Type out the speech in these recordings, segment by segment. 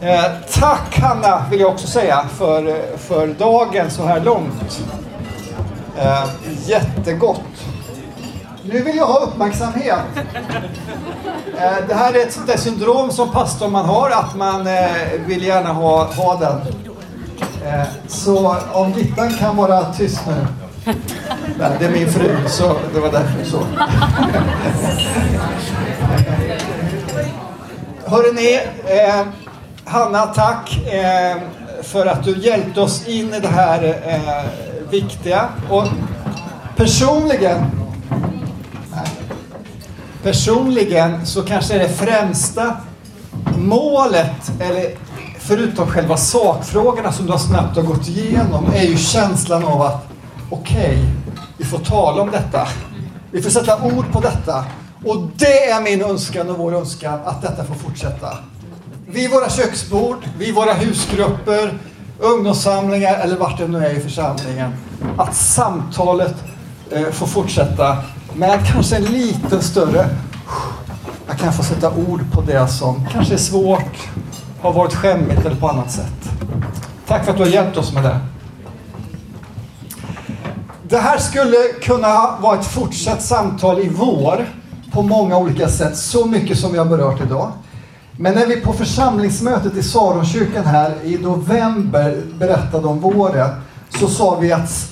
Eh, tack Hanna, vill jag också säga, för, för dagen så här långt. Eh, jättegott. Nu vill jag ha uppmärksamhet. Eh, det här är ett sånt där syndrom som pastor man har, att man eh, vill gärna ha, ha den. Eh, så om Gittan kan vara tyst nu. Nej, det är min fru, så det var därför så. Hörrni, eh, Hanna, tack eh, för att du hjälpte oss in i det här eh, viktiga. Och personligen, personligen så kanske det främsta målet, eller förutom själva sakfrågorna som du har snabbt har gått igenom, är ju känslan av att okej, okay, vi får tala om detta. Vi får sätta ord på detta. Och det är min önskan och vår önskan att detta får fortsätta. Vid våra köksbord, vid våra husgrupper, ungdomssamlingar eller vart det nu är i församlingen. Att samtalet eh, får fortsätta med kanske en lite större jag kan få sätta ord på det som kanske är svårt, har varit skämmigt eller på annat sätt. Tack för att du har hjälpt oss med det. Det här skulle kunna vara ett fortsatt samtal i vår på många olika sätt, så mycket som vi har berört idag. Men när vi på församlingsmötet i Saronkyrkan här i november berättade om våren så sa vi att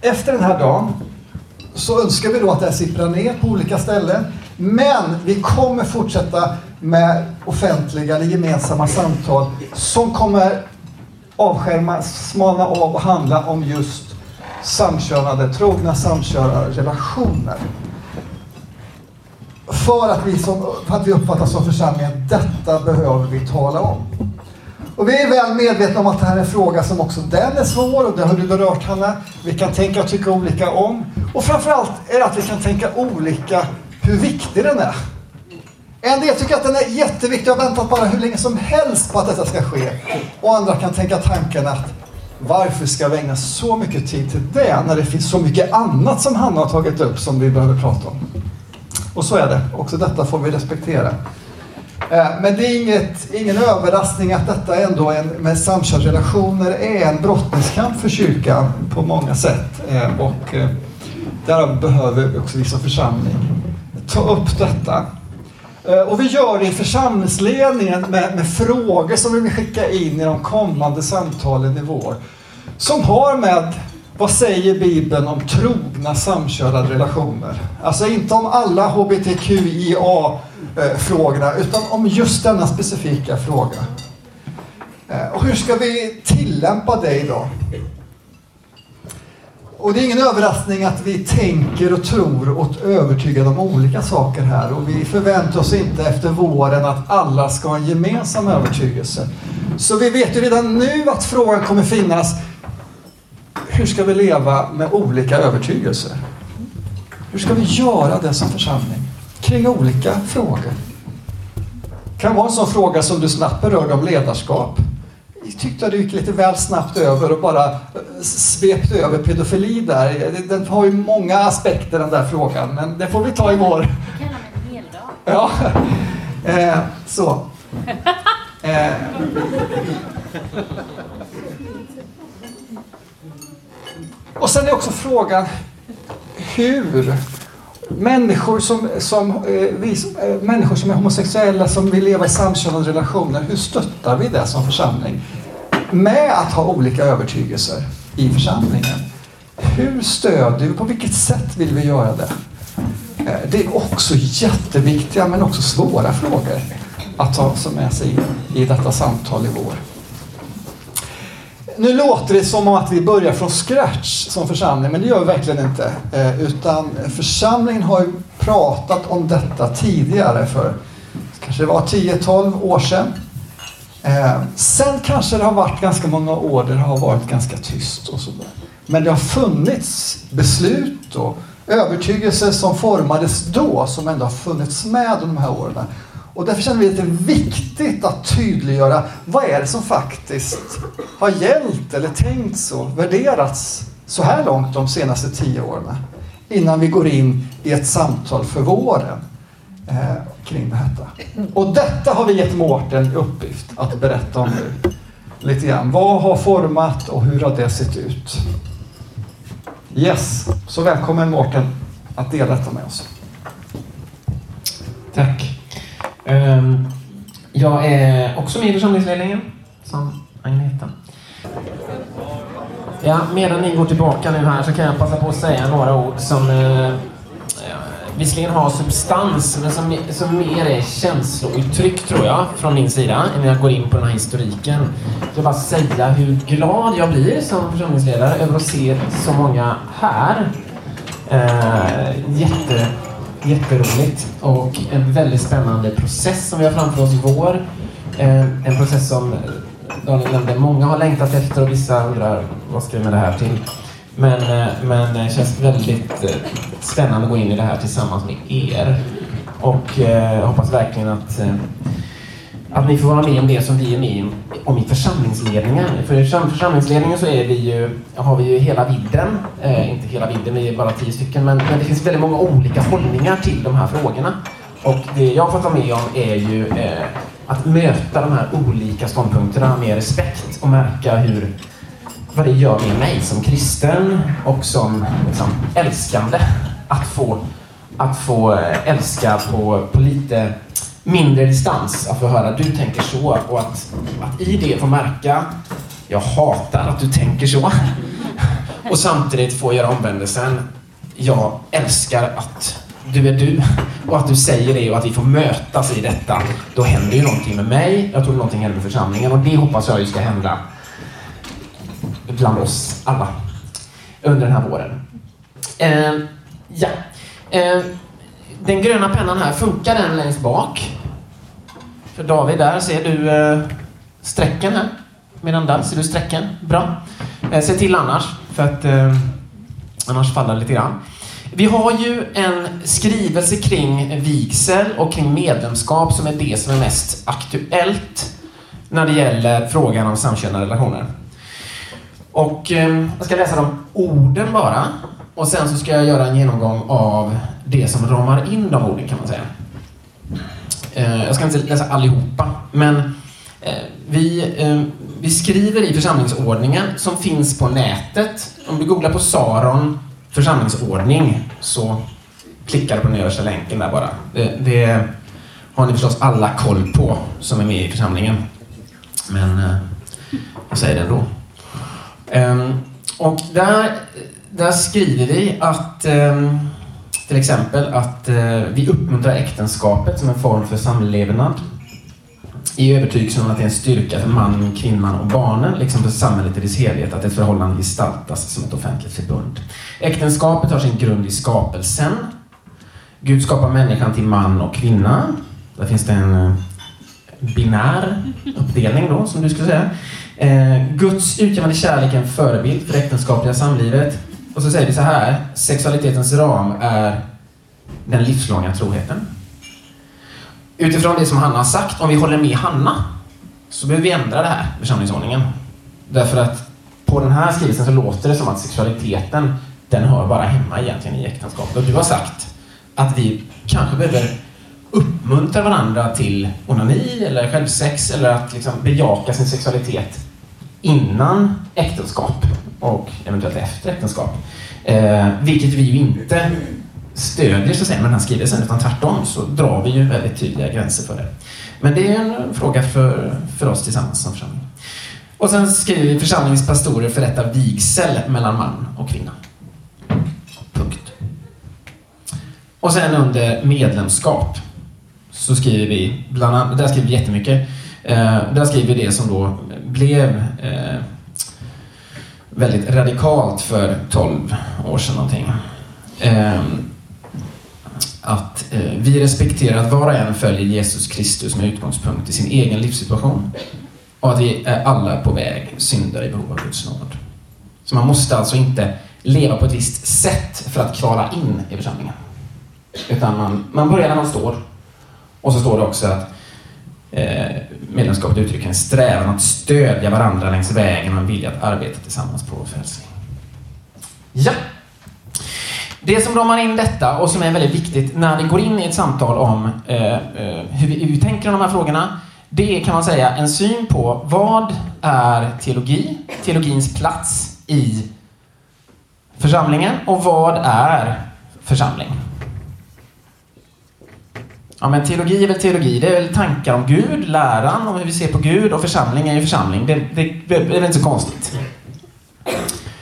efter den här dagen så önskar vi då att det här sipprar ner på olika ställen. Men vi kommer fortsätta med offentliga eller gemensamma samtal som kommer avskärma, smalna av och handla om just samkönade, trogna samkönade relationer. För att, vi som, för att vi uppfattas som församlingen, detta behöver vi tala om. Och vi är väl medvetna om att det här är en fråga som också den är svår och det har du berört Hanna. Vi kan tänka och tycka olika om. Och framförallt är det att vi kan tänka olika hur viktig den är. En del tycker att den är jätteviktig och har väntat bara hur länge som helst på att detta ska ske. Och andra kan tänka tanken att varför ska vi ägna så mycket tid till det när det finns så mycket annat som Hanna har tagit upp som vi behöver prata om? Och så är det. Också detta får vi respektera. Eh, men det är inget, ingen överraskning att detta ändå en, med samkönade är en brottningskamp för kyrkan på många sätt. Eh, och eh, därav behöver också vi som församling ta upp detta. Och vi gör det i församlingsledningen med, med frågor som vi vill skicka in i de kommande samtalen i vår. Som har med vad säger Bibeln om trogna samkönade relationer? Alltså inte om alla HBTQIA-frågorna, utan om just denna specifika fråga. Eh, och hur ska vi tillämpa det idag? Och det är ingen överraskning att vi tänker och tror och är övertygade om olika saker här. Och vi förväntar oss inte efter våren att alla ska ha en gemensam övertygelse. Så vi vet ju redan nu att frågan kommer finnas hur ska vi leva med olika övertygelser? Hur ska vi göra det som församling kring olika frågor? Det kan vara en sån fråga som du snabbt berörde om ledarskap. Jag tyckte att du gick lite väl snabbt över och bara eh, svepte över pedofili där. Den har ju många aspekter den där frågan, men det får vi ta i vår. Ja, eh, så. Eh. Och sen är också frågan hur människor som, som, eh, vi, eh, människor som är homosexuella som vill leva i samkönade relationer, hur stöttar vi det som församling? Med att ha olika övertygelser i församlingen. Hur stödjer vi? På vilket sätt vill vi göra det? Eh, det är också jätteviktiga men också svåra frågor att ta med sig in i detta samtal i vår nu låter det som att vi börjar från scratch som församling, men det gör vi verkligen inte. Eh, utan församlingen har ju pratat om detta tidigare för kanske det var 10-12 år sedan. Eh, sen kanske det har varit ganska många år där det har varit ganska tyst och sådär. Men det har funnits beslut och övertygelser som formades då som ändå har funnits med de här åren. Och därför känner vi att det är viktigt att tydliggöra vad är det som faktiskt har gällt eller tänkts och värderats så här långt de senaste tio åren innan vi går in i ett samtal för våren. Eh, kring detta. Och detta har vi gett Mårten i uppgift att berätta om nu. Lite grann. Vad har format och hur har det sett ut? Yes, så välkommen Mårten att dela detta med oss. Tack. Ehm, jag är också med i församlingsledningen, som Agneta. Ja, medan ni går tillbaka nu här så kan jag passa på att säga några ord som eh, eh, visserligen har substans, men som, som mer är känslouttryck, tror jag, från min sida, innan jag går in på den här historiken. Jag vill bara säga hur glad jag blir som församlingsledare över att se så många här. Eh, jätte, jätteroligt och en väldigt spännande process som vi har framför oss i vår. Eh, en process som Daniel nämnde, många har längtat efter och vissa undrar vad ska vi med det här till? Men, eh, men det känns väldigt eh, spännande att gå in i det här tillsammans med er. Och jag hoppas verkligen att, att ni får vara med om det som vi är med om i församlingsledningen. För i församlingsledningen så är vi ju, har vi ju hela vidden. Eh, inte hela vidden, vi är bara tio stycken. Men, men det finns väldigt många olika hållningar till de här frågorna. Och det jag har fått vara med om är ju eh, att möta de här olika ståndpunkterna med respekt och märka hur vad det gör med mig som kristen och som liksom, älskande. Att få, att få eh, älska på, på lite mindre distans. Att få höra du tänker så och att, att i det få märka jag hatar att du tänker så. Och samtidigt få göra omvändelsen. Jag älskar att du är du och att du säger det och att vi får mötas i detta. Då händer ju någonting med mig. Jag tror någonting händer med församlingen och det hoppas jag ju ska hända bland oss alla under den här våren. Eh, ja. Eh, den gröna pennan här, funkar den längst bak? För David, där ser du eh, strecken här. Medan där ser du strecken. Bra. Eh, se till annars, för att eh, annars faller det lite grann. Vi har ju en skrivelse kring vigsel och kring medlemskap som är det som är mest aktuellt när det gäller frågan om samkönade relationer. Och eh, jag ska läsa de orden bara. Och sen så ska jag göra en genomgång av det som ramar in de orden kan man säga. Eh, jag ska inte läsa allihopa, men eh, vi, eh, vi skriver i församlingsordningen som finns på nätet. Om du googlar på Saron församlingsordning så klickar du på den översta länken där bara. Det, det, har ni förstås alla koll på som är med i församlingen. Men jag säger det ändå. Ehm, och där, där skriver vi att ehm, till exempel att eh, vi uppmuntrar äktenskapet som en form för samlevnad i övertygelsen om att det är en styrka för mannen, kvinnan och barnen, liksom för samhället i dess helhet, att ett förhållande gestaltas som ett offentligt förbund. Äktenskapet har sin grund i skapelsen. Gud skapar människan till man och kvinna. Där finns det en eh, binär uppdelning då, som du skulle säga. Eh, Guds utgivande kärlek är en förebild för det äktenskapliga samlivet. Och så säger vi så här, sexualitetens ram är den livslånga troheten. Utifrån det som Hanna har sagt, om vi håller med Hanna, så behöver vi ändra det här, församlingsordningen. Därför att på den här skrivelsen så låter det som att sexualiteten, den hör bara hemma egentligen i äktenskapet. Och du har sagt att vi kanske behöver uppmuntra varandra till onani eller självsex eller att liksom bejaka sin sexualitet innan äktenskap och eventuellt efter äktenskap. Eh, vilket vi ju inte stödjer så att säga, med den här skrivelsen, utan tvärtom så drar vi ju väldigt tydliga gränser för det. Men det är en fråga för, för oss tillsammans som församling. Och sen skriver vi församlingspastorer förrättar vigsel mellan man och kvinna. Punkt. Och sen under medlemskap så skriver vi, bland annat, där skriver vi jättemycket, Eh, där skriver vi det som då blev eh, väldigt radikalt för 12 år sedan någonting. Eh, att eh, vi respekterar att var och en följer Jesus Kristus med utgångspunkt i sin egen livssituation och att vi är alla på väg syndare i behov av Guds nåd. Så man måste alltså inte leva på ett visst sätt för att kvala in i församlingen. Utan man, man börjar där man står. Och så står det också att Eh, medlemskapet uttrycker en strävan att stödja varandra längs vägen och en vilja att arbeta tillsammans på frälsning. Ja. Det som ramar in detta och som är väldigt viktigt när vi går in i ett samtal om eh, eh, hur, vi, hur vi tänker om de här frågorna, det är kan man säga en syn på vad är teologi, teologins plats i församlingen och vad är församling? Ja, men teologi är väl teologi. Det är väl tankar om Gud, läran om hur vi ser på Gud och församling är ju församling. Det, det, det är väl inte så konstigt.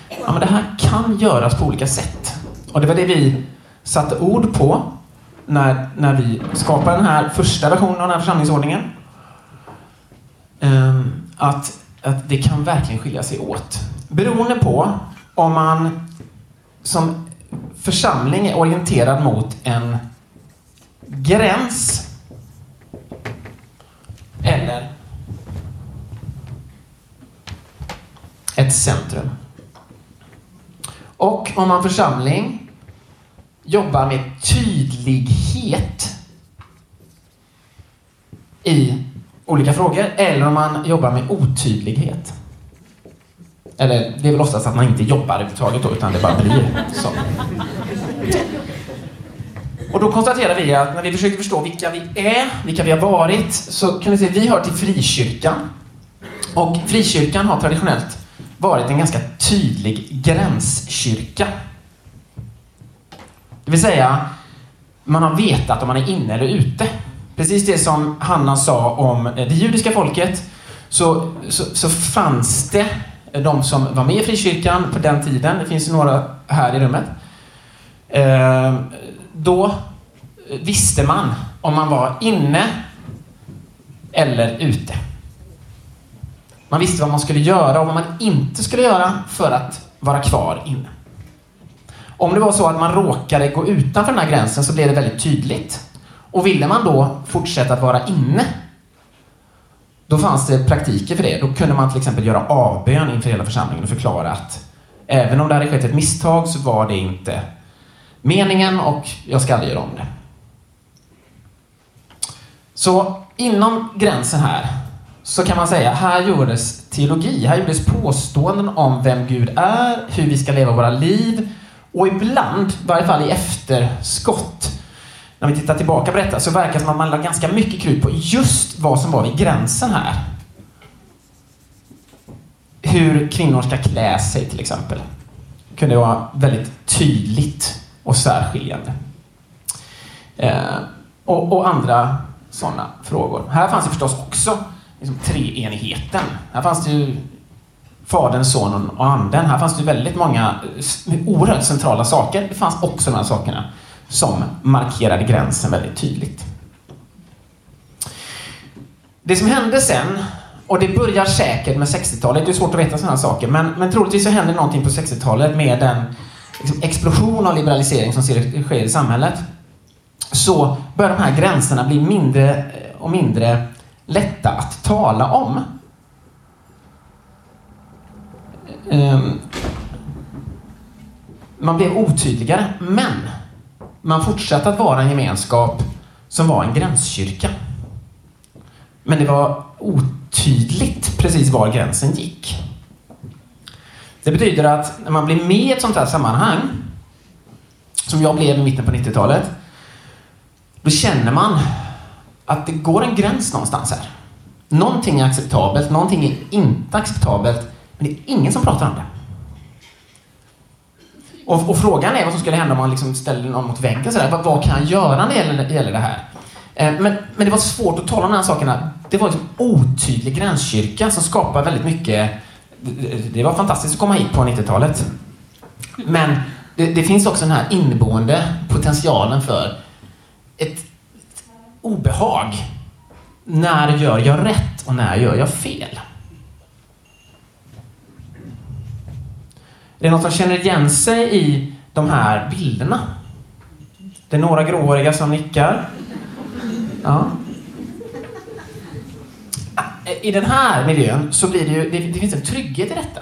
Ja, men det här kan göras på olika sätt. Och det var det vi satte ord på när, när vi skapade den här första versionen av den här församlingsordningen. Ehm, att, att det kan verkligen skilja sig åt. Beroende på om man som församling är orienterad mot en gräns eller ett centrum. Och om man församling jobbar med tydlighet i olika frågor eller om man jobbar med otydlighet. Eller det är väl oftast att man inte jobbar överhuvudtaget då, utan det bara blir så. Och då konstaterar vi att när vi försöker förstå vilka vi är, vilka vi har varit, så kan vi se att vi hör till frikyrkan. Och frikyrkan har traditionellt varit en ganska tydlig gränskyrka. Det vill säga, man har vetat om man är inne eller ute. Precis det som Hanna sa om det judiska folket, så, så, så fanns det de som var med i frikyrkan på den tiden, det finns några här i rummet, eh, då eh, visste man om man var inne eller ute. Man visste vad man skulle göra och vad man inte skulle göra för att vara kvar inne. Om det var så att man råkade gå utanför den här gränsen så blev det väldigt tydligt. Och ville man då fortsätta att vara inne, då fanns det praktiker för det. Då kunde man till exempel göra avbön inför hela församlingen och förklara att även om det hade skett ett misstag så var det inte meningen och jag ska aldrig göra om det. Så inom gränsen här så kan man säga, här gjordes teologi, här gjordes påståenden om vem Gud är, hur vi ska leva våra liv och ibland, i varje fall i efterskott, när vi tittar tillbaka på detta, så verkar det som att man la ganska mycket krut på just vad som var vid gränsen här. Hur kvinnor ska klä sig till exempel. Det kunde vara väldigt tydligt och särskiljande. Eh, och, och andra sådana frågor. Här fanns det förstås också liksom, treenigheten. Här fanns det ju Fadern, Sonen och Anden. Här fanns det väldigt många eh, oerhört centrala saker. Det fanns också de här sakerna som markerade gränsen väldigt tydligt. Det som hände sen, och det börjar säkert med 60-talet, det är svårt att veta sådana här saker, men, men troligtvis så hände någonting på 60-talet med den Liksom, explosion av liberalisering som sker i samhället så börjar de här gränserna bli mindre eh, och mindre lätta att tala om. Ehm, man blev otydligare, men man fortsatte att vara en gemenskap som var en gränskyrka. Men det var otydligt precis var gränsen gick. Det betyder att när man blir med i ett sånt här sammanhang, som jag blev i mitten på 90-talet, då känner man att det går en gräns någonstans här. Någonting är acceptabelt, någonting är inte acceptabelt, men det är ingen som pratar om det. Och, och frågan är vad som skulle hända om man liksom ställer någon mot väggen sådär. Vad, vad kan jag göra när det gäller, gäller det här? Eh, men, men det var svårt att tala om de här sakerna. Det var liksom otydlig gränskyrka som skapade väldigt mycket... Det, var fantastiskt att komma hit på 90-talet. Men det, det, finns också den här inneboende potentialen för ett obehag. När gör jag rätt och när gör jag fel? Det är något som känner igen sig i de här bilderna. Det är några gråhåriga som nickar. Ja. I den här miljön så blir det ju, det, det finns en trygghet i detta.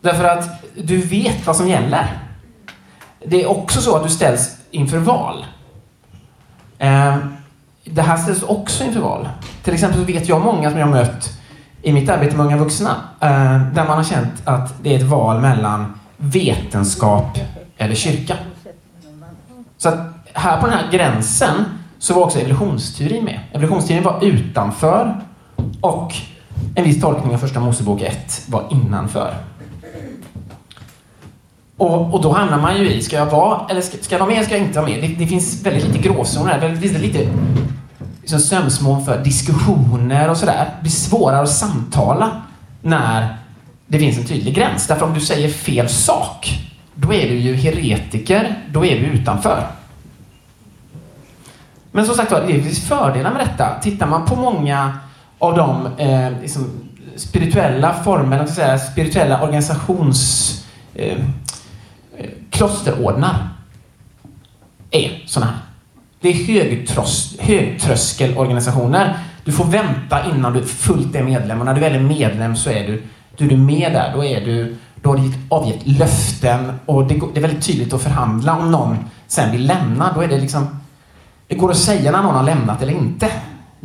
Därför att du vet vad som gäller. Det är också så att du ställs inför val. Eh, det här ställs också inför val. Till exempel så vet jag många som jag har mött i mitt arbete med unga vuxna, eh, där man har känt att det är ett val mellan vetenskap eller kyrka. Så att här på den här gränsen så var också evolutionsteorin med. Evolutionsteorin var utanför och en viss tolkning av Första Mosebok 1 var innanför. Och, och då hamnar man ju i, ska jag vara, eller ska, ska jag vara med eller ska jag inte vara med? Det, det finns väldigt lite gråzoner här. Det finns lite liksom, sömsmån för diskussioner och sådär. Det blir svårare att samtala när det finns en tydlig gräns. Därför om du säger fel sak, då är du ju heretiker, då är du utanför. Men som sagt var, det finns fördelar med detta. Tittar man på många av de eh, liksom, spirituella formerna, säga, spirituella organisations... Eh, klosterordnar är sådana här. Det är högtrös, högtröskelorganisationer. Du får vänta innan du fullt är medlem och när du väl är medlem så är du, du är du med där. Då, är du, då har du avgett löften och det, det är väldigt tydligt att förhandla om någon sen vill lämna. Då är det liksom det går att säga när någon har lämnat eller inte.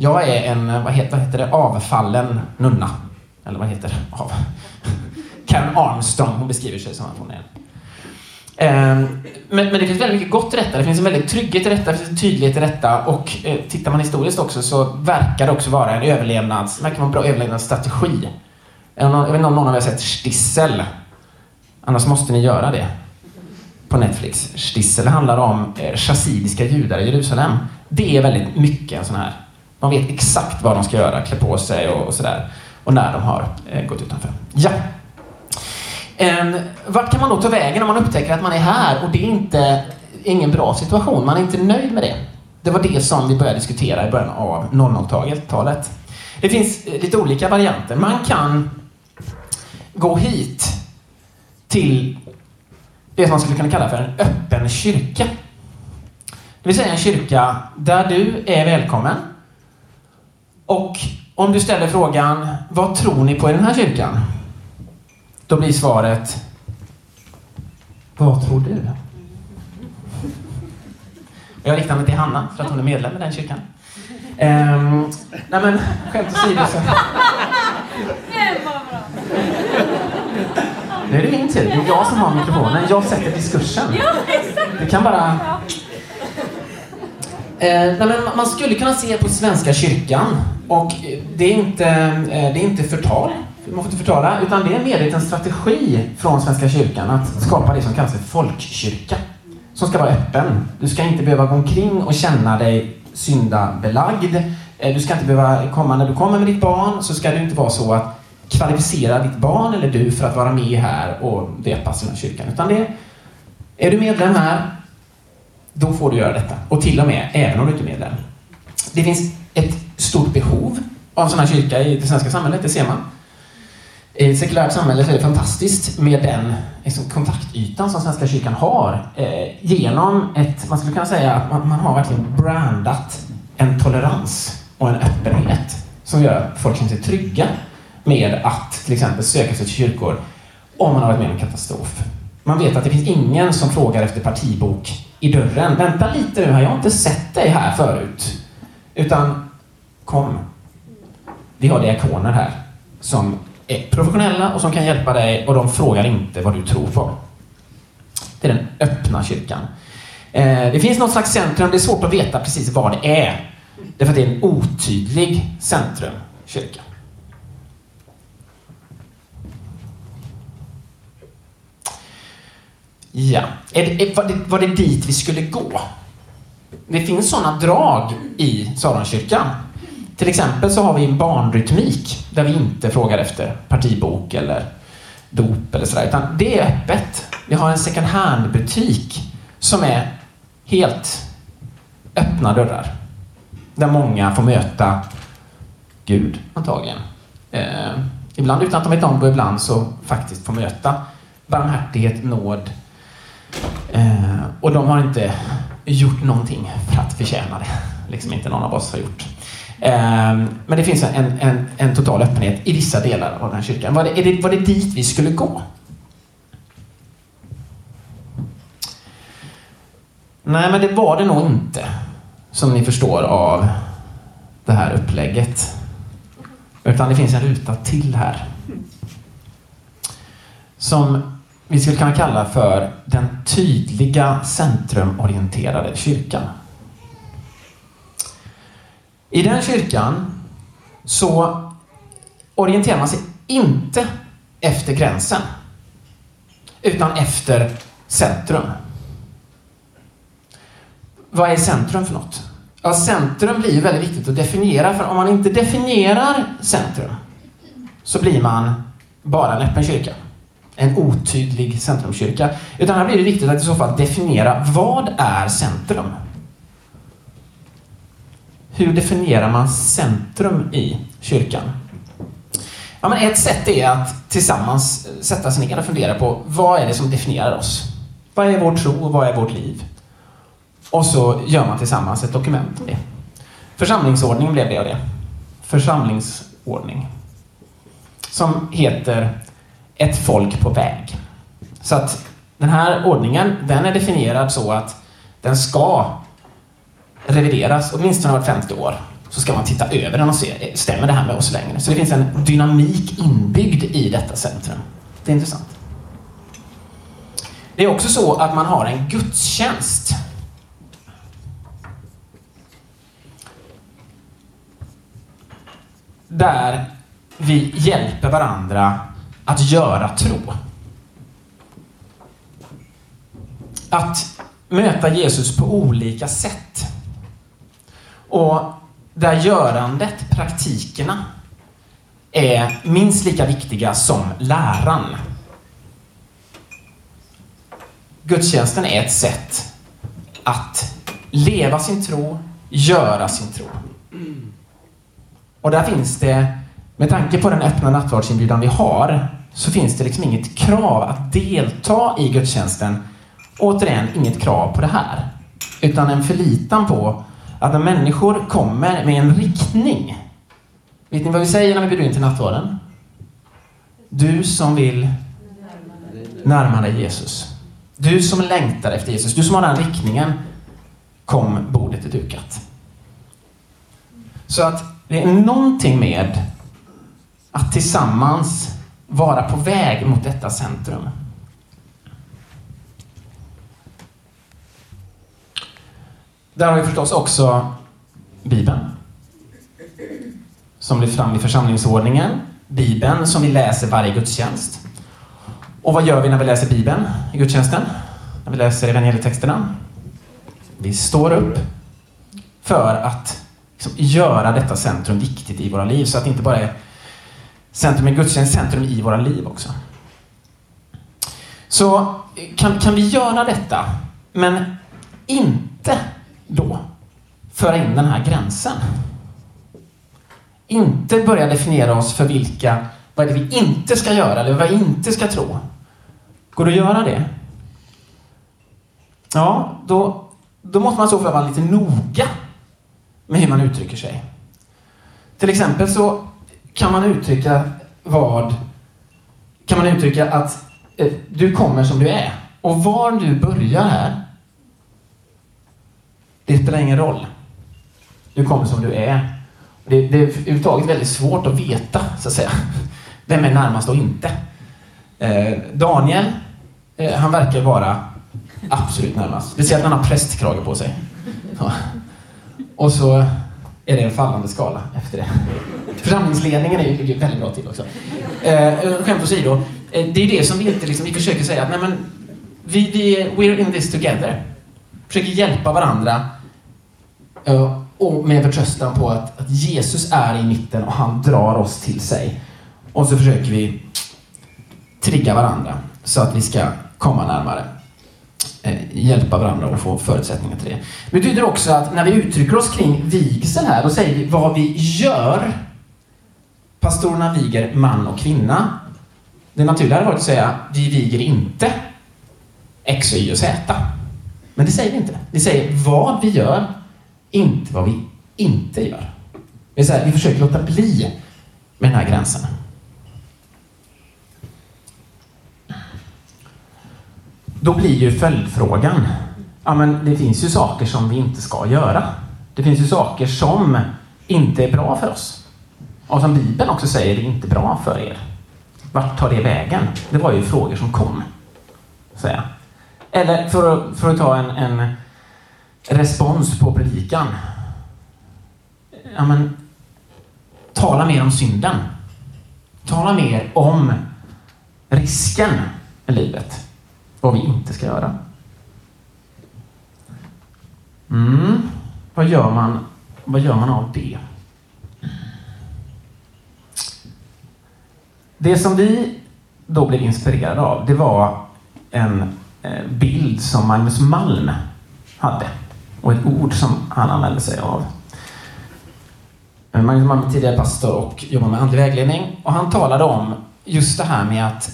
Jag är en, vad heter, vad heter det, avfallen nunna. Eller vad heter det? Av. Karen Armstrong, hon beskriver sig som att hon är ehm, men, men, det finns väldigt mycket gott i detta. Det finns en väldigt trygghet i detta, det finns en tydlighet i detta och eh, tittar man historiskt också så verkar det också vara en överlevnads, verkar vara en bra överlevnadsstrategi. Jag vet inte om någon av er har sett Stissel? Annars måste ni göra det på Netflix. Stissel handlar om eh, chassidiska judar i Jerusalem. Det är väldigt mycket en sån här... De vet exakt vad de ska göra, klä på sig och, och sådär. Och när de har eh, gått utanför. Ja. Eh, vart kan man då ta vägen om man upptäcker att man är här och det är inte ingen bra situation? Man är inte nöjd med det. Det var det som vi började diskutera i början av 00-talet. Det finns eh, lite olika varianter. Man kan gå hit till det som man skulle kunna kalla för en öppen kyrka. Det vill säga en kyrka där du är välkommen. Och om du ställer frågan, vad tror ni på i den här kyrkan? Då blir svaret, vad tror du? Jag riktar mig till Hanna för att hon är medlem i den kyrkan. Um, nej men, skämt åsido så... Nu är det min tur. Det är jag som har mikrofonen. Jag sätter diskursen. Du kan bara... Eh, nej, men man skulle kunna se på Svenska kyrkan och det är inte, eh, det är inte förtal, man får inte förtala, utan det är en medveten strategi från Svenska kyrkan att skapa det som kallas för folkkyrka. Som ska vara öppen. Du ska inte behöva gå omkring och känna dig syndabelagd. Eh, du ska inte behöva komma, när du kommer med ditt barn så ska det inte vara så att kvalificera ditt barn eller du för att vara med här och döpas i kyrkan. Utan det är du medlem här, då får du göra detta. Och till och med även om du inte är medlem. Det finns ett stort behov av en sån här kyrka i det svenska samhället, det ser man. I ett sekulärt samhälle så är det fantastiskt med den liksom, kontaktytan som Svenska kyrkan har eh, genom ett, man skulle kunna säga att man, man har verkligen brandat en tolerans och en öppenhet som gör att folk känner sig trygga med att till exempel söka sig till kyrkor om man har varit med om en katastrof. Man vet att det finns ingen som frågar efter partibok i dörren. Vänta lite nu här, jag har inte sett dig här förut. Utan kom. Vi har diakoner här som är professionella och som kan hjälpa dig och de frågar inte vad du tror på. Det är den öppna kyrkan. Eh, det finns något slags centrum, det är svårt att veta precis vad det är. Därför att det är en otydlig centrumkyrka. Ja. Är det, var, det, var det dit vi skulle gå? Det finns sådana drag i Saronkyrkan. Till exempel så har vi en barnrytmik där vi inte frågar efter partibok eller dop eller sådär, utan det är öppet. Vi har en second hand-butik som är helt öppna dörrar. Där många får möta Gud, antagligen. Eh, ibland utan att de vet om det och ibland så faktiskt får möta barmhärtighet, nåd, Eh, och de har inte gjort någonting för att förtjäna det. Liksom inte någon av oss har gjort. Ehm, men det finns en, en, en, total öppenhet i vissa delar av den här kyrkan. Var det, det, var det dit vi skulle gå? Nej, men det var det nog inte. Som ni förstår av det här upplägget. Utan det finns en ruta till här. Som vi skulle kunna kalla för den tydliga centrumorienterade kyrkan. I den kyrkan så orienterar man sig inte efter gränsen, utan efter centrum. Vad är centrum för något? Ja, centrum blir väldigt viktigt att definiera, för om man inte definierar centrum så blir man bara en öppen kyrka. En otydlig centrumkyrka. Utan här blir det viktigt att i så fall definiera vad är centrum? Hur definierar man centrum i kyrkan? Ja, men ett sätt är att tillsammans sätta sig ner och fundera på vad är det som definierar oss? Vad är vår tro och vad är vårt liv? Och så gör man tillsammans ett dokument om det. Församlingsordning blev det av det. Församlingsordning. Som heter Ett folk på väg. Så att den här ordningen, den är definierad så att den ska revideras åtminstone vart 50 år. Så ska man titta över den och se, stämmer det här med oss längre? Så det finns en dynamik inbyggd i detta centrum. Det är intressant. Det är också så att man har en gudstjänst. Där vi hjälper varandra att göra tro. Att möta Jesus på olika sätt. Och där görandet, praktikerna, är minst lika viktiga som läran. Gudstjänsten är ett sätt att leva sin tro, göra sin tro. Och där finns det, med tanke på den öppna nattvardsinbjudan vi har, så finns det liksom inget krav att delta i gudstjänsten. Återigen, inget krav på det här. Utan en förlitan på att när människor kommer med en riktning. Vet ni vad vi säger när vi bjuder in till nattvarden? Du som vill närma dig Jesus. Du som längtar efter Jesus. Du som har den riktningen. Kom, bordet är dukat. Så att det är någonting med att tillsammans vara på väg mot detta centrum. Där har vi förstås också Bibeln. Som lyfts fram i församlingsordningen. Bibeln som vi läser varje gudstjänst. Och vad gör vi när vi läser Bibeln i gudstjänsten? När vi läser evangelietexterna? Vi står upp för att liksom göra detta centrum viktigt i våra liv så att det inte bara är centrum i gudstjänst, centrum i våra liv också. Så kan, kan vi göra detta, men inte då föra in den här gränsen. Inte börja definiera oss för vilka, vad är det vi inte ska göra eller vad vi inte ska tro. Går det att göra det? Ja, då, då måste man i så fall vara lite noga med hur man uttrycker sig. Till exempel så kan man uttrycka vad... Kan man uttrycka att eh, du kommer som du är. Och var du börjar här det spelar ingen roll. Du kommer som du är. Det, det är överhuvudtaget väldigt svårt att veta, så att säga. Vem är närmast och inte? Eh, Daniel, eh, han verkar vara absolut närmast. Speciellt ser att han har prästkrage på sig. Ja. Och så är det en fallande skala efter det. Församlingsledningen är ju väldigt bra till också. Eh, skämt åsido, eh, det är det som vi inte liksom, vi försöker säga att nej men, vi, vi, we're in this together. Försöker hjälpa varandra Eh, och med förtröstan på att, att, Jesus är i mitten och han drar oss till sig. Och så försöker vi trigga varandra så att vi ska komma närmare. Eh, hjälpa varandra och få förutsättningar till det. Det betyder också att när vi uttrycker oss kring vigsel här, då säger vi vad vi gör. Pastorerna viger man och kvinna. Det naturliga hade varit att säga vi viger inte X, Y och Z. Men det säger vi inte. Vi säger vad vi gör inte vad vi inte gör. Det är så här, vi försöker låta bli med den här gränsen. Då blir ju följdfrågan, ja men det finns ju saker som vi inte ska göra. Det finns ju saker som inte är bra för oss. Och som Bibeln också säger, det är inte bra för er. Vart tar det vägen? Det var ju frågor som kom. säga. Eller för att, för att ta en, en respons på predikan. Ja, men, tala mer om synden. Tala mer om risken i livet. Vad vi inte ska göra. Mm. Vad, gör man, vad gör man av det? Det som vi då blev inspirerade av, det var en eh, bild som Magnus Malm hade och ett ord som han använde sig av. Magnus Malm är tidigare pastor och jobbar med andlig vägledning och han talade om just det här med att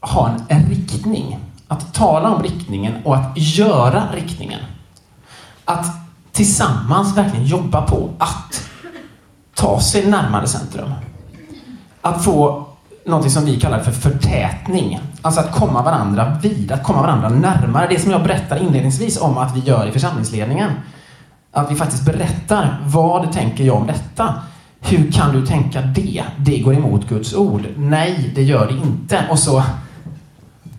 ha en, en riktning. Att tala om riktningen och att göra riktningen. Att tillsammans verkligen jobba på att ta sig närmare centrum. Att få någonting som vi kallar för förtätning. Alltså att komma varandra vid, att komma varandra närmare. Det som jag berättar inledningsvis om att vi gör i församlingsledningen. Att vi faktiskt berättar, vad tänker jag om detta? Hur kan du tänka det? Det går emot Guds ord. Nej, det gör det inte. Och så,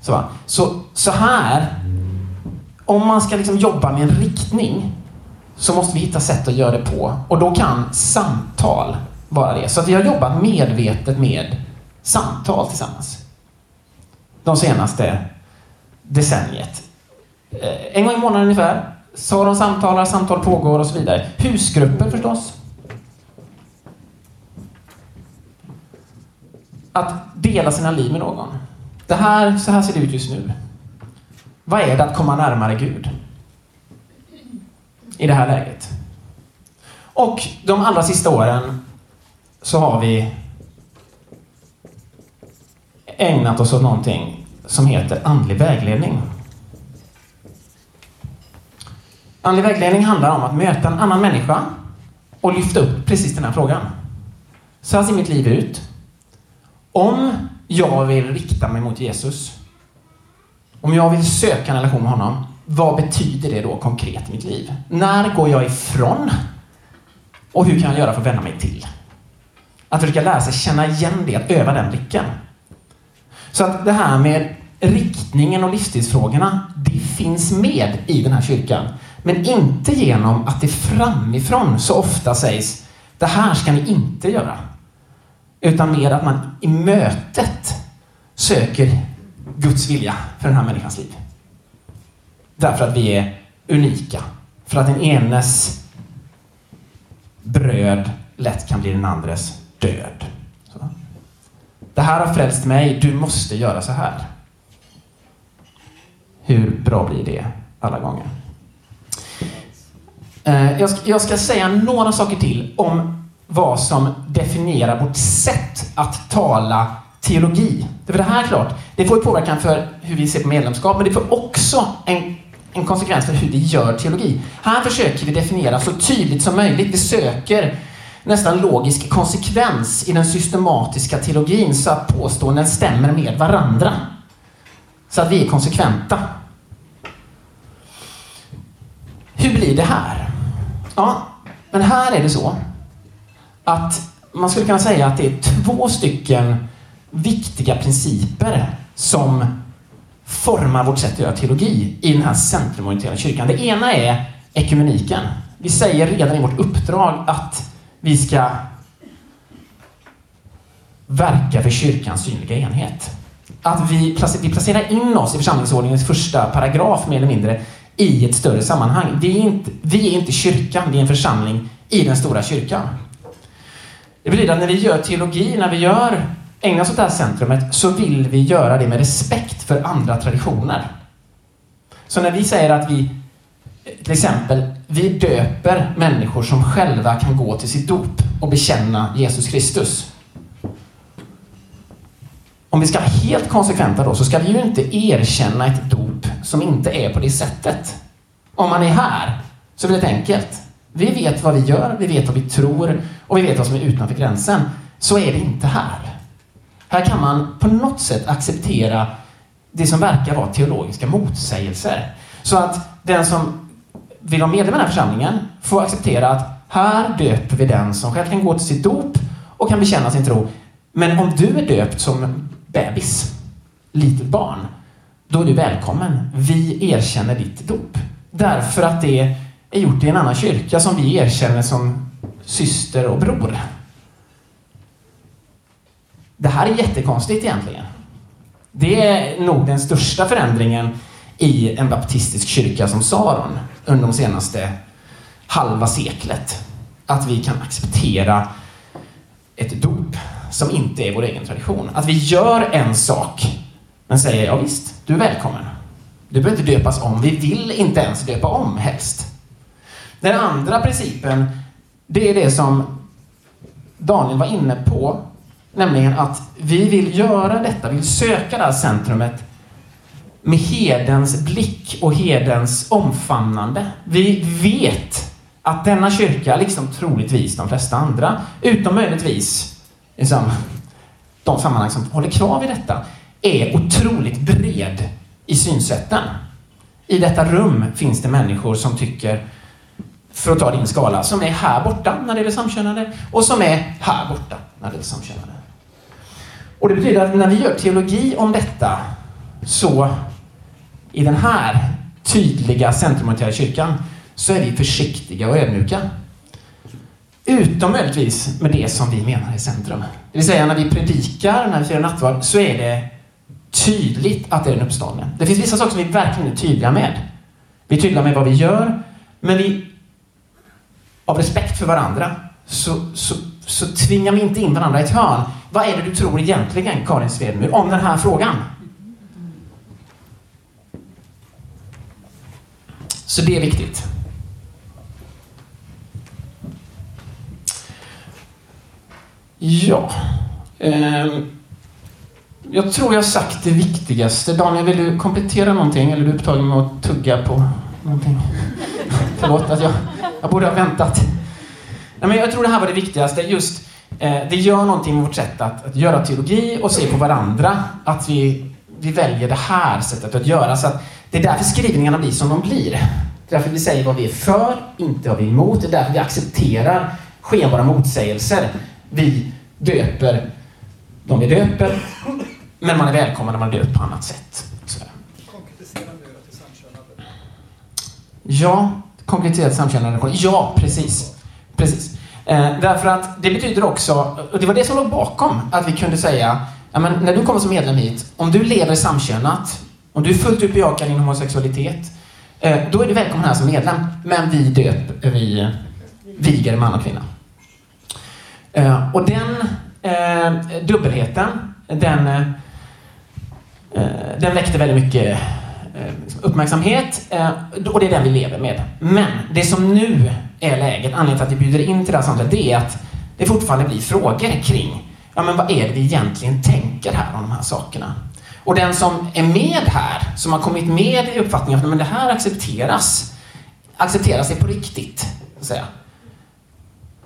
så, så, så här, om man ska liksom jobba med en riktning så måste vi hitta sätt att göra det på. Och då kan samtal vara det. Så att vi har jobbat medvetet med samtal tillsammans. De senaste decenniet. Eh, en gång i månaden ungefär. Så de samtalar, samtal pågår och så vidare. Husgrupper förstås. Att dela sina liv med någon. Det här, så här ser det ut just nu. Vad är det att komma närmare Gud? I det här läget. Och de allra sista åren så har vi ägnat oss åt någonting som heter andlig vägledning. Andlig vägledning handlar om att möta en annan människa och lyfta upp precis den här frågan. Så här ser mitt liv ut. Om jag vill rikta mig mot Jesus, om jag vill söka en relation med honom, vad betyder det då konkret i mitt liv? När går jag ifrån? Och hur kan jag göra för att vända mig till? Att försöka lära sig känna igen det, att öva den blicken. Så att det här med riktningen och livsstilsfrågorna, det finns med i den här kyrkan. Men inte genom att det framifrån så ofta sägs det här ska ni inte göra. Utan mer att man i mötet söker Guds vilja för den här människans liv. Därför att vi är unika. För att den enes bröd lätt kan bli den andres död. Det här har frälst mig, du måste göra så här. Hur bra blir det alla gånger? Eh, jag ska, jag ska säga några saker till om vad som definierar vårt sätt att tala teologi. För det här är klart, det får påverkan för hur vi ser på medlemskap, men det får också en, en konsekvens för hur vi gör teologi. Här försöker vi definiera så tydligt som möjligt. Vi söker nästan logisk konsekvens i den systematiska teologin så att påståenden stämmer med varandra. Så att vi är konsekventa. Hur blir det här? Ja, men här är det så att man skulle kunna säga att det är två stycken viktiga principer som formar vårt sätt att göra teologi i den här centrumorienterade kyrkan. Det ena är ekumeniken. Vi säger redan i vårt uppdrag att vi ska verka för kyrkans synliga enhet. Att vi, vi placerar in oss i församlingsordningens första paragraf mer eller mindre i ett större sammanhang. Vi är inte, vi är inte kyrkan, vi är en församling i den stora kyrkan. Det betyder att när vi gör teologi, när vi gör, ägnar oss åt det här centrumet, så vill vi göra det med respekt för andra traditioner. Så när vi säger att vi, till exempel, vi döper människor som själva kan gå till sitt dop och bekänna Jesus Kristus. Om vi ska vara helt konsekventa då, så ska vi ju inte erkänna ett dop som inte är på det sättet. Om man är här, så är det enkelt. Vi vet vad vi gör, vi vet vad vi tror och vi vet vad som är utanför gränsen. Så är det inte här. Här kan man på något sätt acceptera det som verkar vara teologiska motsägelser. Så att den som vill vara medlem i den här församlingen får acceptera att här döper vi den som själv kan gå till sitt dop och kan bekänna sin tro. Men om du är döpt som bebis, litet barn, då är du välkommen. Vi erkänner ditt dop. Därför att det är gjort i en annan kyrka som vi erkänner som syster och bror. Det här är jättekonstigt egentligen. Det är nog den största förändringen i en baptistisk kyrka som Saron under de senaste halva seklet. Att vi kan acceptera ett dop som inte är vår egen tradition. Att vi gör en sak men säger ja visst, du är välkommen. Du behöver inte döpas om. Vi vill inte ens döpa om helst. Den andra principen, det är det som Daniel var inne på, nämligen att vi vill göra detta, vi vill söka det här centrumet med hedens blick och hedens omfamnande. Vi vet att denna kyrka, liksom troligtvis de flesta andra, utom möjligtvis liksom, de sammanhang som håller kvar vid detta, är otroligt bred i synsätten. I detta rum finns det människor som tycker, för att ta din skala, som är här borta när det gäller samkönade och som är här borta när det gäller samkönade. Och det betyder att när vi gör teologi om detta så i den här tydliga centrumorienterade kyrkan så är vi försiktiga och ödmjuka. Utom möjligtvis med det som vi menar är centrum. Det vill säga när vi predikar, när vi firar nattvard, så är det tydligt att det är den uppståndne. Det finns vissa saker som vi verkligen är tydliga med. Vi är tydliga med vad vi gör, men vi av respekt för varandra så, så, så tvingar vi inte in varandra i ett hörn. Vad är det du tror egentligen, Karin Svedmyr, om den här frågan? Så det är viktigt. Ja. Ehm, jag tror jag har sagt det viktigaste. Daniel, vill du komplettera någonting? Eller är du upptagen med att tugga på någonting? Förlåt att jag, jag borde ha väntat. Nej, men jag tror det här var det viktigaste. Just, eh, det gör någonting med vårt sätt att, att göra teologi och se på varandra. Att vi, vi väljer det här sättet att göra. Så att det är därför skrivningarna blir som de blir. Det är därför vi säger vad vi är för, inte vad vi är emot. Det är därför vi accepterar skenbara motsägelser. Vi döper de vi döper men man är välkommen när man är döpt på annat sätt. Till samkönade. Ja, konkretiserat samkönade Ja, precis. precis. Eh, därför att det betyder också, och det var det som låg bakom, att vi kunde säga ja, men när du kommer som medlem hit, om du lever samkönat, om du fullt ut bejakar din homosexualitet, eh, då är du välkommen här som medlem. Men vi döp, eh, vi eh, viger man och kvinna. Och den dubbelheten, den den väckte väldigt mycket uppmärksamhet och det är den vi lever med. Men det som nu är läget, anledningen till att vi bjuder in till det här samtalet, det är att det fortfarande blir frågor kring ja, men vad är det vi egentligen tänker här om de här sakerna? Och den som är med här, som har kommit med i uppfattningen att men det här accepteras, accepteras det på riktigt? Så säga.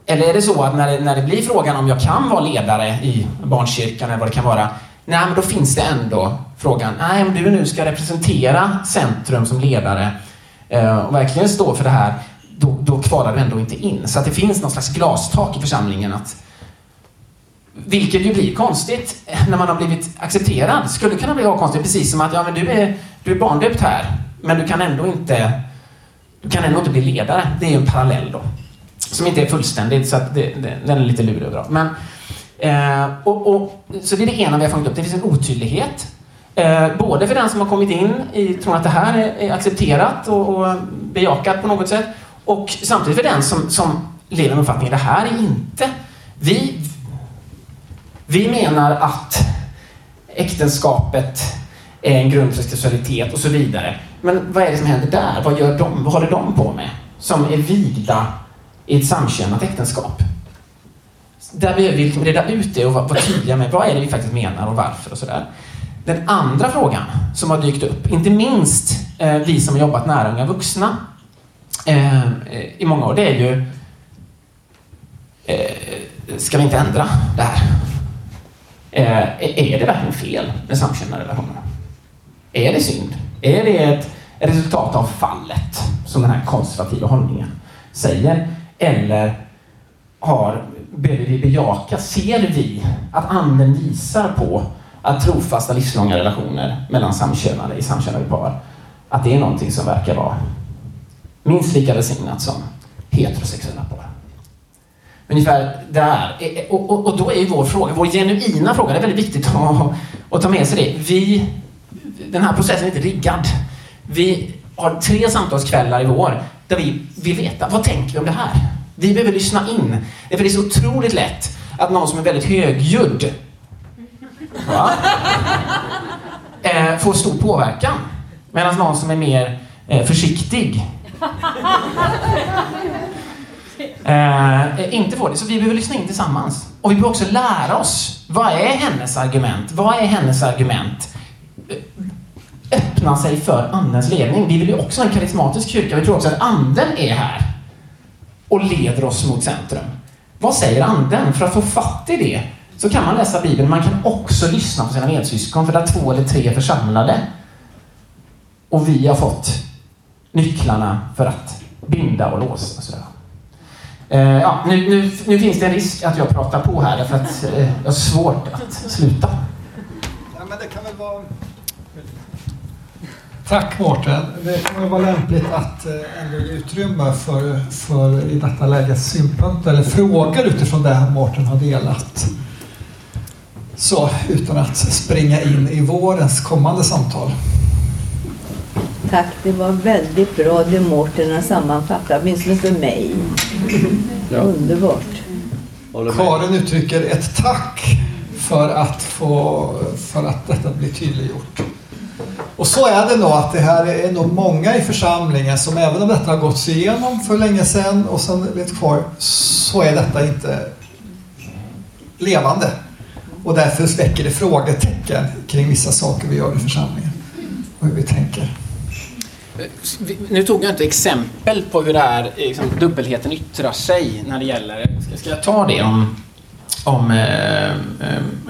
Eller är det så att när det, när det blir frågan om jag kan vara ledare i barnkyrkan eller vad det kan vara, nej men då finns det ändå frågan, nej om du nu ska representera Centrum som ledare eh, och verkligen stå för det här, då, då kvalar du ändå inte in. Så att det finns någon slags glastak i församlingen att vilket ju blir konstigt när man har blivit accepterad. Skulle kunna bli konstigt, precis som att ja, men du är, du är barndöpt här, men du kan ändå inte du kan ändå inte bli ledare. Det är ju en parallell då. Som inte är fullständig, så att det, det, den är lite lurig att dra. Men, eh, och, och, så det är det ena vi har fångat upp. Det finns en otydlighet. Eh, både för den som har kommit in i tron att det här är, är accepterat och, och, bejakat på något sätt. Och samtidigt för den som, som lever med uppfattningen att det här är inte... Vi, vi menar att äktenskapet är en grund för sexualitet och så vidare. Men vad är det som händer där? Vad gör de? Vad håller de på med? Som är vigda i ett samkönat äktenskap. Där behöver vi liksom reda ut det och vara tydliga med vad är det vi faktiskt menar och varför och sådär. Den andra frågan som har dykt upp, inte minst eh, vi som har jobbat nära unga vuxna eh, eh i många år, det är ju eh, Ska vi inte ändra det här? Eh, är det verkligen fel med samkönade relationer? Är det synd? Är det ett resultat av fallet, som den här konservativa hållningen säger? Eller har, behöver vi bejaka, ser vi att anden visar på att trofasta livslånga relationer mellan samkönade i samkönade par, att det är någonting som verkar vara minst lika välsignat som heterosexuella par. Ungefär där. Och, och, och, då är ju vår fråga, vår genuina fråga, det är väldigt viktigt att, att ta med sig det. Vi, den här processen är inte riggad. Vi har tre samtalskvällar i vår där vi vill veta, vad tänker vi om det här? Vi behöver lyssna in. För det är så otroligt lätt att någon som är väldigt högljudd va? Eh, får stor påverkan. Medan någon som är mer eh, försiktig Eh, eh, inte får det. Så vi behöver lyssna in tillsammans. Och vi behöver också lära oss. Vad är hennes argument? Vad är hennes argument? Eh, öppna sig för Andens ledning. Vi vill ju också ha en karismatisk kyrka. Vi tror också att Anden är här och leder oss mot centrum. Vad säger Anden? För att få fatt i det så kan man läsa Bibeln. Man kan också lyssna på sina medsyskon, för där två eller tre är församlade. Och vi har fått nycklarna för att binda och låsa. Eh, ja, nu, nu, nu, finns det en risk att jag pratar på här, därför att eh, jag har svårt att sluta. Ja, men det kan väl vara... Tack Mårten. Det kan väl vara lämpligt att eh, ändå ge utrymme för, för i detta läge synpunkter eller frågor utifrån det Mårten har delat. Så, utan att springa in i vårens kommande samtal. Tack, det var väldigt bra det Mårten har sammanfattat, åtminstone för mig. Ja. Underbart. Karin uttrycker ett tack för att, få, för att detta blir tydliggjort. Och så är det nog att det här är nog många i församlingen som även om detta har gått igenom för länge sedan och sen lite kvar så är detta inte levande. Och därför väcker det frågetecken kring vissa saker vi gör i församlingen och hur vi tänker. Nu tog jag inte exempel på hur det här, liksom, dubbelheten yttrar sig när det gäller... Ska, ska jag ta det om, om eh, eh,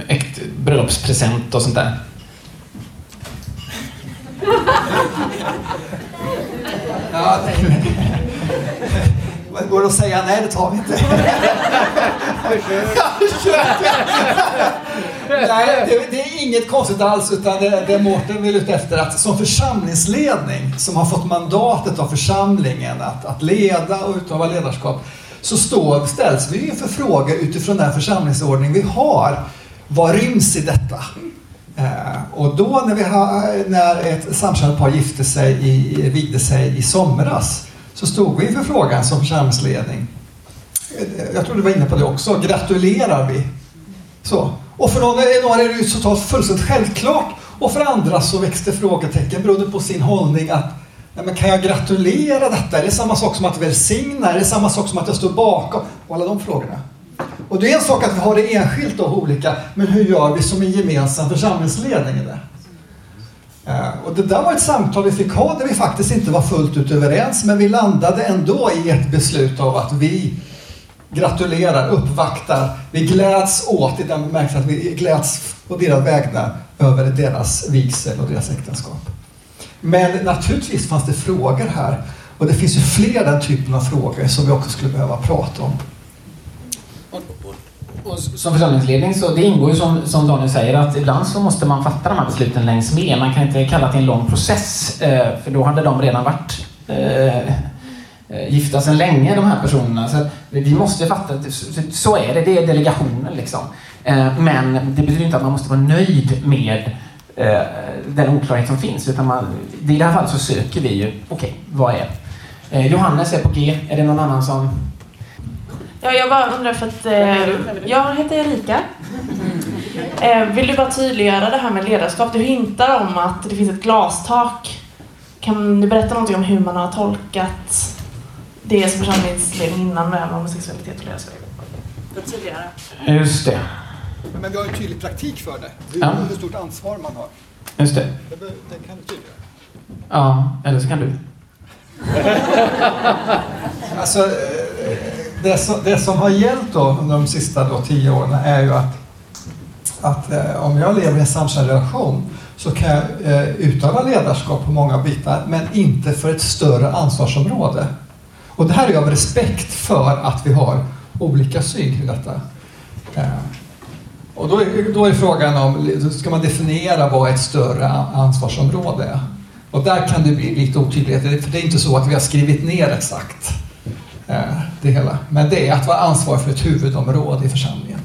äkt, bröllopspresent och sånt där? Ja, Går det att säga nej, det tar vi inte. nej, det, det, är inget konstigt alls, utan det, det Mårten vill ut efter att som församlingsledning, som har fått mandatet av församlingen att, att leda och utöva ledarskap, så står, ställs vi inför frågor utifrån den församlingsordning vi har. Vad ryms i detta? Eh, och då när, vi ha, när ett samkönat par gifte sig i, vigde sig i somras så stod vi inför frågan som församlingsledning. Eh, jag tror du var inne på det också. Gratulerar vi? Så. Och för några, är det ju totalt fullständigt självklart. Och för andra så växte frågetecken beroende på sin hållning att Nej, men kan jag gratulera detta? Är det samma sak som att välsigna? Är det samma sak som att jag står bakom? Och alla de frågorna. Och det är en sak att vi har det enskilt och olika, men hur gör vi som en gemensam församlingsledning i det? Eh, och det där var ett samtal vi fick ha där vi faktiskt inte var fullt ut överens men vi landade ändå i ett beslut av att vi gratulerar, uppvaktar, vi gläds åt i den bemärkelsen att vi gläds på deras vägnar över deras vigsel och deras äktenskap. Men naturligtvis fanns det frågor här och det finns ju fler den typen av frågor som vi också skulle behöva prata om och som församlingsledning så det ingår ju som, som Daniel säger att ibland så måste man fatta de här besluten längs med. Man kan inte kalla det en lång process eh, för då hade de redan varit eh, gifta sedan länge de här personerna. Så vi måste fatta att så är det, det är delegationen liksom. Eh, men det betyder inte att man måste vara nöjd med eh, den oklarhet som finns. Utan man, I det här fallet så söker vi ju, okej, okay, vad är? Eh, Johannes är på G, är det någon annan som Ja, jag bara undrar för att eh, jag heter Erika. Eh, vill du bara tydliggöra det här med ledarskap? Du hintar om att det finns ett glastak. Kan du berätta någonting om hur man har tolkat det som församlingsledning innan med homosexualitet och ledarskap? Tydligare. Just det. Men vi har en tydlig praktik för det. Hur, ja. hur stort ansvar man har. Just det. Det, det kan du tydliggöra. Ja, eller så kan du. alltså, det, som, det som har gällt då under de sista då, tio åren är ju att, att eh, om jag lever i en samkönad relation så kan jag eh, utöva ledarskap på många bitar men inte för ett större ansvarsområde. Och det här är av respekt för att vi har olika syn kring detta. Eh, och då är, då är frågan om, ska man definiera vad ett större ansvarsområde är? Och där kan det bli lite otydligheter, för det är inte så att vi har skrivit ner exakt eh, det hela. Men det är att vara ansvarig för ett huvudområde i församlingen.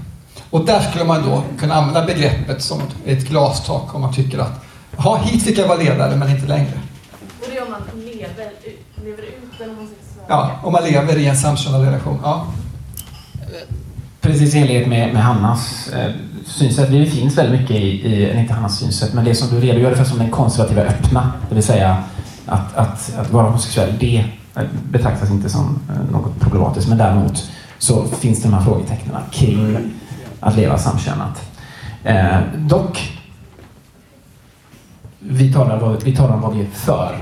Och där skulle man då kunna använda begreppet som ett glastak om man tycker att ja, hit fick jag vara ledare men inte längre. Och det är om man lever, lever ut den. Ja, om man lever i en samkönad relation. Ja. Precis i enlighet med, med Hannas eh, synsätt. Det finns väldigt mycket i, i, inte Hannas synsätt, men det som du redogör för som den konservativa öppna, det vill säga att, att, att vara homosexuell, det eh, betraktas inte som eh, något problematiskt. Men däremot så finns det de här frågetecknen kring att leva samkönat. Eh, dock, vi talar, vi talar om vad vi är för,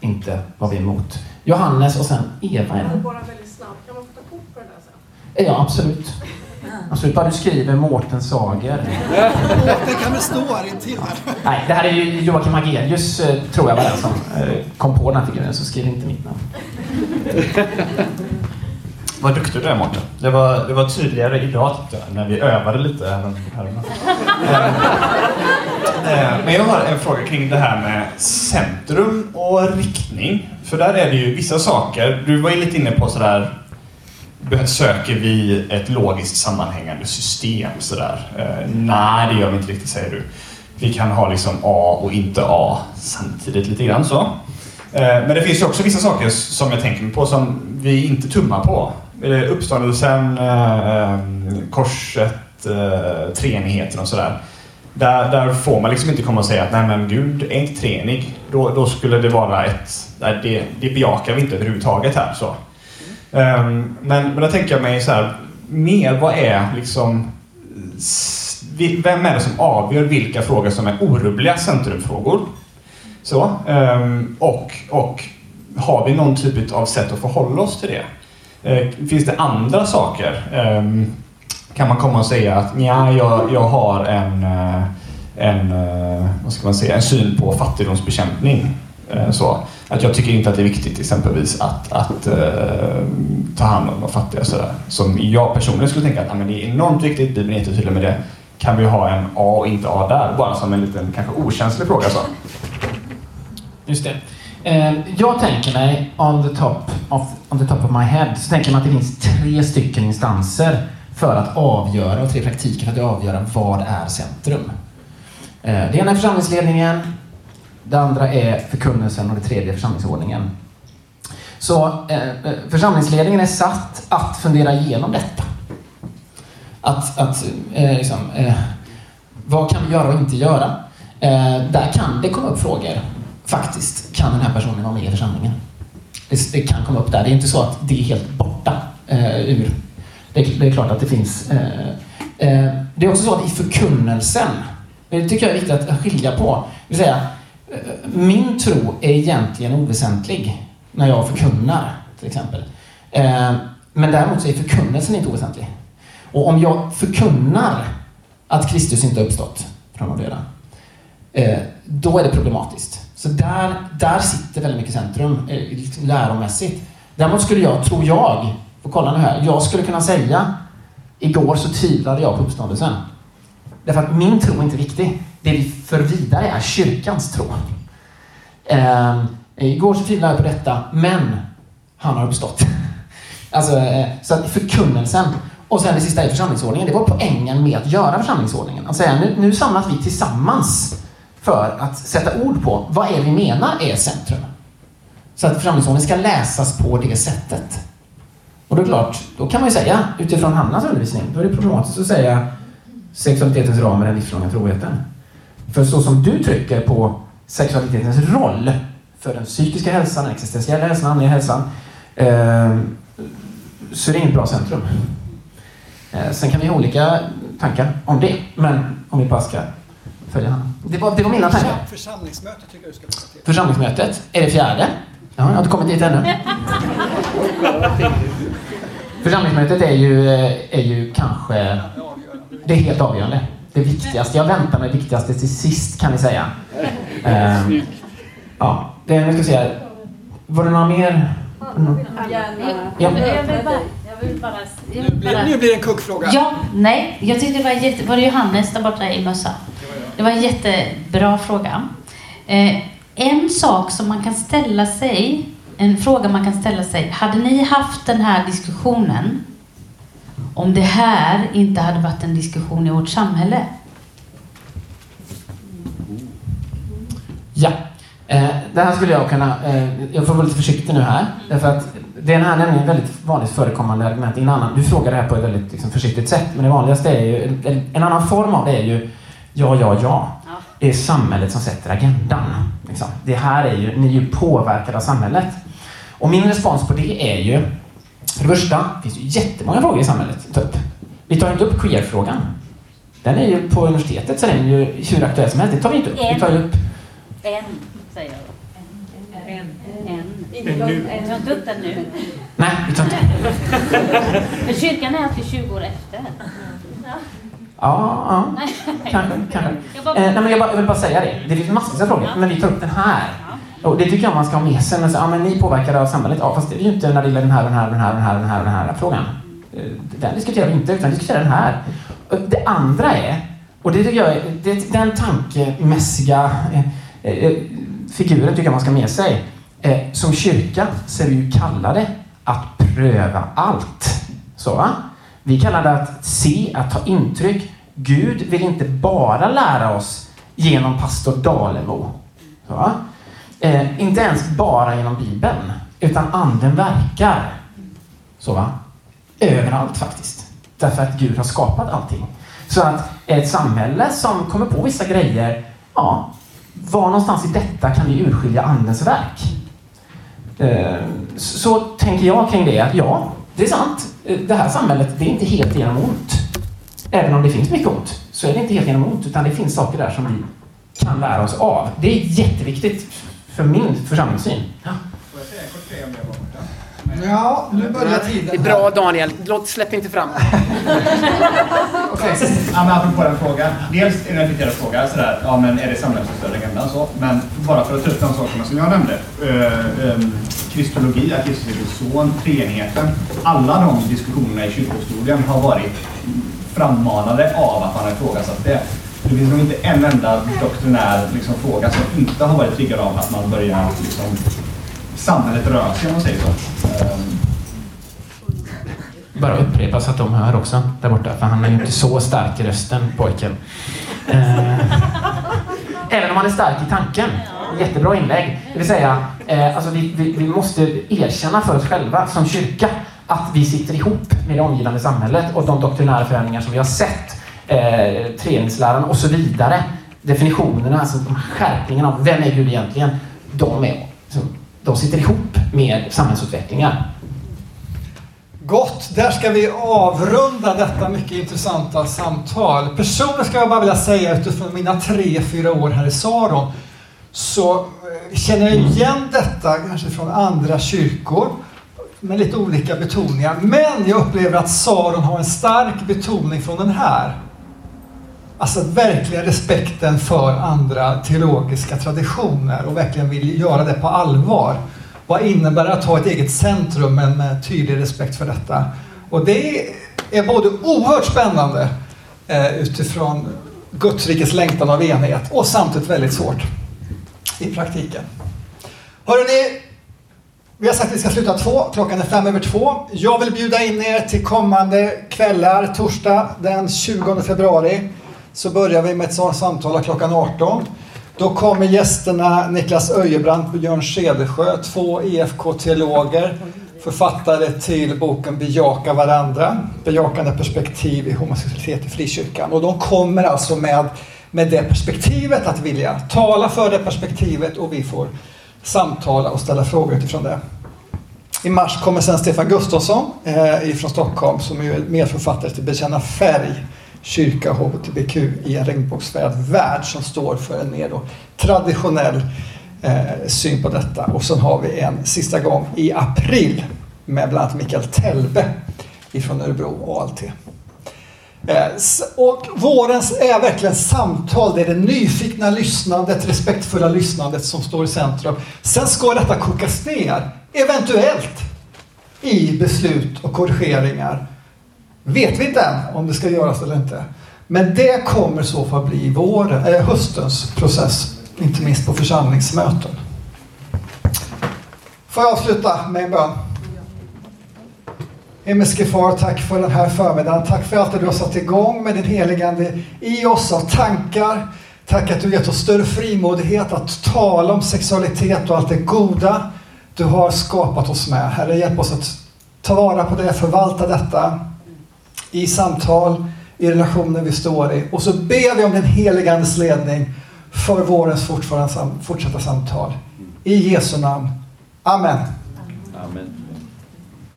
inte vad vi är emot. Johannes och sen Eva. Är Bara väldigt snabbt, kan man få ta kort på den där sen? Ja, absolut. Absolut, bara du skriver Mårten Sager. Det kan väl stå här intill Nej, det här är ju Joakim Agelius, eh, tror jag var den som eh, kom på den här figuren, så skriv inte mitt namn. Vad duktig du är Mårten. Det var, det var tydligare idag tyckte jag, när vi övade lite här. Eh, men jag har en fråga kring det här med centrum och riktning. För där är det ju vissa saker, du var ju lite inne på sådär Söker vi ett logiskt sammanhängande system sådär? Eh, nej, det gör vi inte riktigt säger du. Vi kan ha liksom A och inte A samtidigt lite grann så. Eh, men det finns ju också vissa saker som jag tänker på som vi inte tummar på. Uppståndelsen, eh, eh, korset, eh, treenigheten och sådär. Där, där får man liksom inte komma och säga att nej men Gud är inte treenig. Då, då skulle det vara ett... Det, det bejakar vi inte överhuvudtaget här. Så. Um, men, men då tänker jag mig så här, mer vad är liksom... Vem är det som avgör vilka frågor som är orubbliga centrumfrågor? Så, um, och, och har vi någon typ av sätt att förhålla oss till det? Eh, finns det andra saker? Ehm, kan man komma och säga att ja, jag, jag har en, eh, en, eh, vad ska man säga, en syn på fattigdomsbekämpning. Så, att jag tycker inte att det är viktigt exempelvis att, att uh, ta hand om de fattiga. Sådär. Som jag personligen skulle tänka att ah, men det är enormt viktigt, Bibeln är jättetydlig med det. Kan vi ha en A och inte A där? Bara som en liten kanske okänslig fråga. Så. Just det. Eh, jag tänker mig, on the, top of, on the top of my head, så tänker man att det finns tre stycken instanser för att avgöra, och tre praktiker för att avgöra vad är centrum. Eh, det ena är församlingsledningen, det andra är förkunnelsen och det tredje är församlingsordningen. Så eh, eh församlingsledningen är satt att fundera igenom detta. Att, att eh, liksom, eh, vad kan vi göra och inte göra? Eh, där kan det komma upp frågor. Faktiskt, kan den här personen vara med i församlingen? Det, det kan komma upp där. Det är inte så att det är helt borta eh, ur. Det, det, är klart att det finns. Eh, eh det är också så att i förkunnelsen, det tycker jag är viktigt att skilja på. Det vill säga, eh, min tro är egentligen oväsentlig när jag förkunnar, till exempel. Eh, men däremot så är förkunnelsen inte oväsentlig. Och om jag förkunnar att Kristus inte har uppstått från de döda, eh, då är det problematiskt. Så där, där sitter väldigt mycket centrum, eh, liksom läromässigt. Däremot skulle jag, tror jag, får kolla nu här, jag skulle kunna säga igår så tvivlade jag på uppståndelsen. Därför att min tro är inte viktig. Det vi för vidare är kyrkans tro. Ehm, igår så tvivlade jag på detta, men han har uppstått. alltså, eh, så att förkunnelsen. Och sen det sista är församlingsordningen. Det var poängen med att göra församlingsordningen. Att säga nu, nu samlas vi tillsammans för att sätta ord på vad är vi menar är centrum. Så att församlingsordningen ska läsas på det sättet. Och då är det klart, då kan man ju säga utifrån Hannas undervisning, då är det problematiskt att säga sexualitetens ram är den livslånga troheten. För så som du trycker på sexualitetens roll för den psykiska hälsan, den existentiella hälsan, andliga hälsan, eh, så är det inget bra centrum. Eh, sen kan vi ha olika tankar om det, men om vi bara ska följa han. Det var, det var mina tankar. Församlingsmötet tycker jag du ska till. Församlingsmötet är det fjärde. Ja, jag har inte kommit dit ännu. Församlingsmötet är ju, eh, är ju kanske det är helt avgörande. Det viktigaste. Jag väntar med det viktigaste till sist kan vi säga. Um, ja, det, jag ska säga. Var det några mer? Ja. Bara, Nu blir, bara... nu blir det en kuggfråga. Ja, nej. Jag tyckte det var jätte... Var det Johannes där borta i mössa? Det var en jättebra fråga. Eh, en sak som man kan ställa sig, en fråga man kan ställa sig. Hade ni haft den här diskussionen om det här inte hade varit en diskussion i vårt samhälle? Ja. Eh, det här skulle jag kunna... Eh, jag får vara lite försiktig nu här. Därför att det här är nämligen väldigt vanligt förekommande argument. I en annan, du frågar det här på ett väldigt liksom, försiktigt sätt, men det vanligaste är ju... En, en annan form av det är ju ja, ja, ja. Det är samhället som sätter agendan. Liksom. Det här är ju... Ni är ju påverkade av samhället. Och min respons på det är ju... För det första finns det ju jättemånga frågor i samhället att ta upp. Vi tar inte upp queer-frågan. Den är ju på universitetet så den är ju hur aktuell som helst. Det tar vi inte upp. Vi tar ju upp En, säger jag. En. En. En nu. Jag tar inte upp den nu. Nej, vi tar inte För kyrkan är alltid 20 år efter. Ja, ja. Kanske, kanske. Jag bara- Eh, nej, men jag, bara, jag vill bara säga det. Det finns massor av frågor, men vi tar upp den här. Och det tycker jag man ska ha med sig. Men, så, ja, men ni påverkar av samhället. Ja, fast det är ju inte när det gäller den här, den här, den här, den här, den här, den här frågan. Eh, Den diskuterar vi inte, utan vi diskuterar den här. Det andra är, och det tycker jag är, det, den tankemässiga eh, eh, figuren tycker jag man ska ha med sig. Som kyrka så är vi ju kallade att pröva allt. Så va? Vi kallar det att se, att ta intryck. Gud vill inte bara lära oss genom pastor Dalemo. Va? Eh, inte ens bara genom Bibeln, utan anden verkar. Så va? Överallt faktiskt. Därför att Gud har skapat allting. Så att ett samhälle som kommer på vissa grejer, ja, var någonstans i detta kan vi urskilja andens verk? Eh, Så så tänker jag kring det, att ja, det är sant. Det här samhället, det är inte helt genom ont. Även om det finns mycket ont, så är det inte helt genom ont, utan det finns saker där som vi kan lära oss av. Det är jätteviktigt för min församlingssyn. Ja. Ja, nu börjar tiden. Det är bra Daniel, Låt, släpp inte fram. Okej. Ja, men apropå den frågan. Dels en reflekterad fråga, sådär, ja men är det stör agendan så? Men bara för att ta upp de sakerna som jag nämnde. Uh, um, kristologi, att Jesus är Guds son, treenigheten. Alla de diskussionerna i kyrkohistorien har varit frammanade av att man har ifrågasatt det. Det finns nog inte en enda doktrinär liksom, fråga som inte har varit triggad av att man börjar liksom, samhället rör sig om man säger så. Ehm, bara upprepa så att de hör också där borta, för han är ju inte så stark i rösten, pojken. Eh, även om han är stark i tanken. Jättebra inlägg. Det vill säga, eh, alltså vi, vi, vi måste erkänna för oss själva som kyrka att vi sitter ihop med det omgivande samhället och de doktrinära förändringar som vi har sett, eh, treningsläran och så vidare. Definitionerna, alltså de skärpningarna av vem är Gud egentligen, de, är, de sitter ihop med samhällsutvecklingar. Gott, där ska vi avrunda detta mycket intressanta samtal. Personligen ska jag bara vilja säga utifrån mina tre, fyra år här i Saron så eh, känner jag igen detta kanske från andra kyrkor med lite olika betoningar. Men jag upplever att Saron har en stark betoning från den här. Alltså verkliga respekten för andra teologiska traditioner och verkligen vill göra det på allvar. Vad innebär det att ha ett eget centrum men med tydlig respekt för detta? Och det är både oerhört spännande eh, utifrån Guds rikes längtan av enhet och samtidigt väldigt svårt i praktiken. Hörrni, vi har sagt att vi ska sluta två. Klockan är fem över två. Jag vill bjuda in er till kommande kvällar. Torsdag den 20 februari så börjar vi med ett samtal klockan 18. Då kommer gästerna Niklas Öjebrant och Björn Cedersjö, två EFK-teologer, författare till boken Bejaka varandra, bejakande perspektiv i homosexualitet i frikyrkan. Och de kommer alltså med, med det perspektivet att vilja tala för det perspektivet och vi får samtala och ställa frågor utifrån det. I mars kommer sen Stefan Gustafsson eh, från Stockholm som är medförfattare till Bekänna färg, kyrka och i en regnbågsfärgad värld som står för en mer då traditionell eh, syn på detta. Och sen har vi en sista gång i april med bland annat Mikael Telbe ifrån Örebro och ALT. Eh, och vårens är verkligen samtal, det är det nyfikna lyssnandet, respektfulla lyssnandet som står i centrum. Sen ska detta kokas ner, eventuellt, i beslut och korrigeringar. Vet vi inte än om det ska göras eller inte. Men det kommer i så fall bli vår, äh, höstens process, inte minst på församlingsmöten. Får jag avsluta med en bön? Himmelske Far, tack för den här förmiddagen. Tack för allt det du har satt igång med din heligande i oss av tankar. Tack att du gett oss större frimodighet att tala om sexualitet och allt det goda du har skapat oss med. Herre, hjälp oss att ta vara på det, förvalta detta i samtal, i relationer vi står i. Och så ber vi om din heligandes ledning för vårens fortsatta samtal. I Jesu namn. Amen. Amen.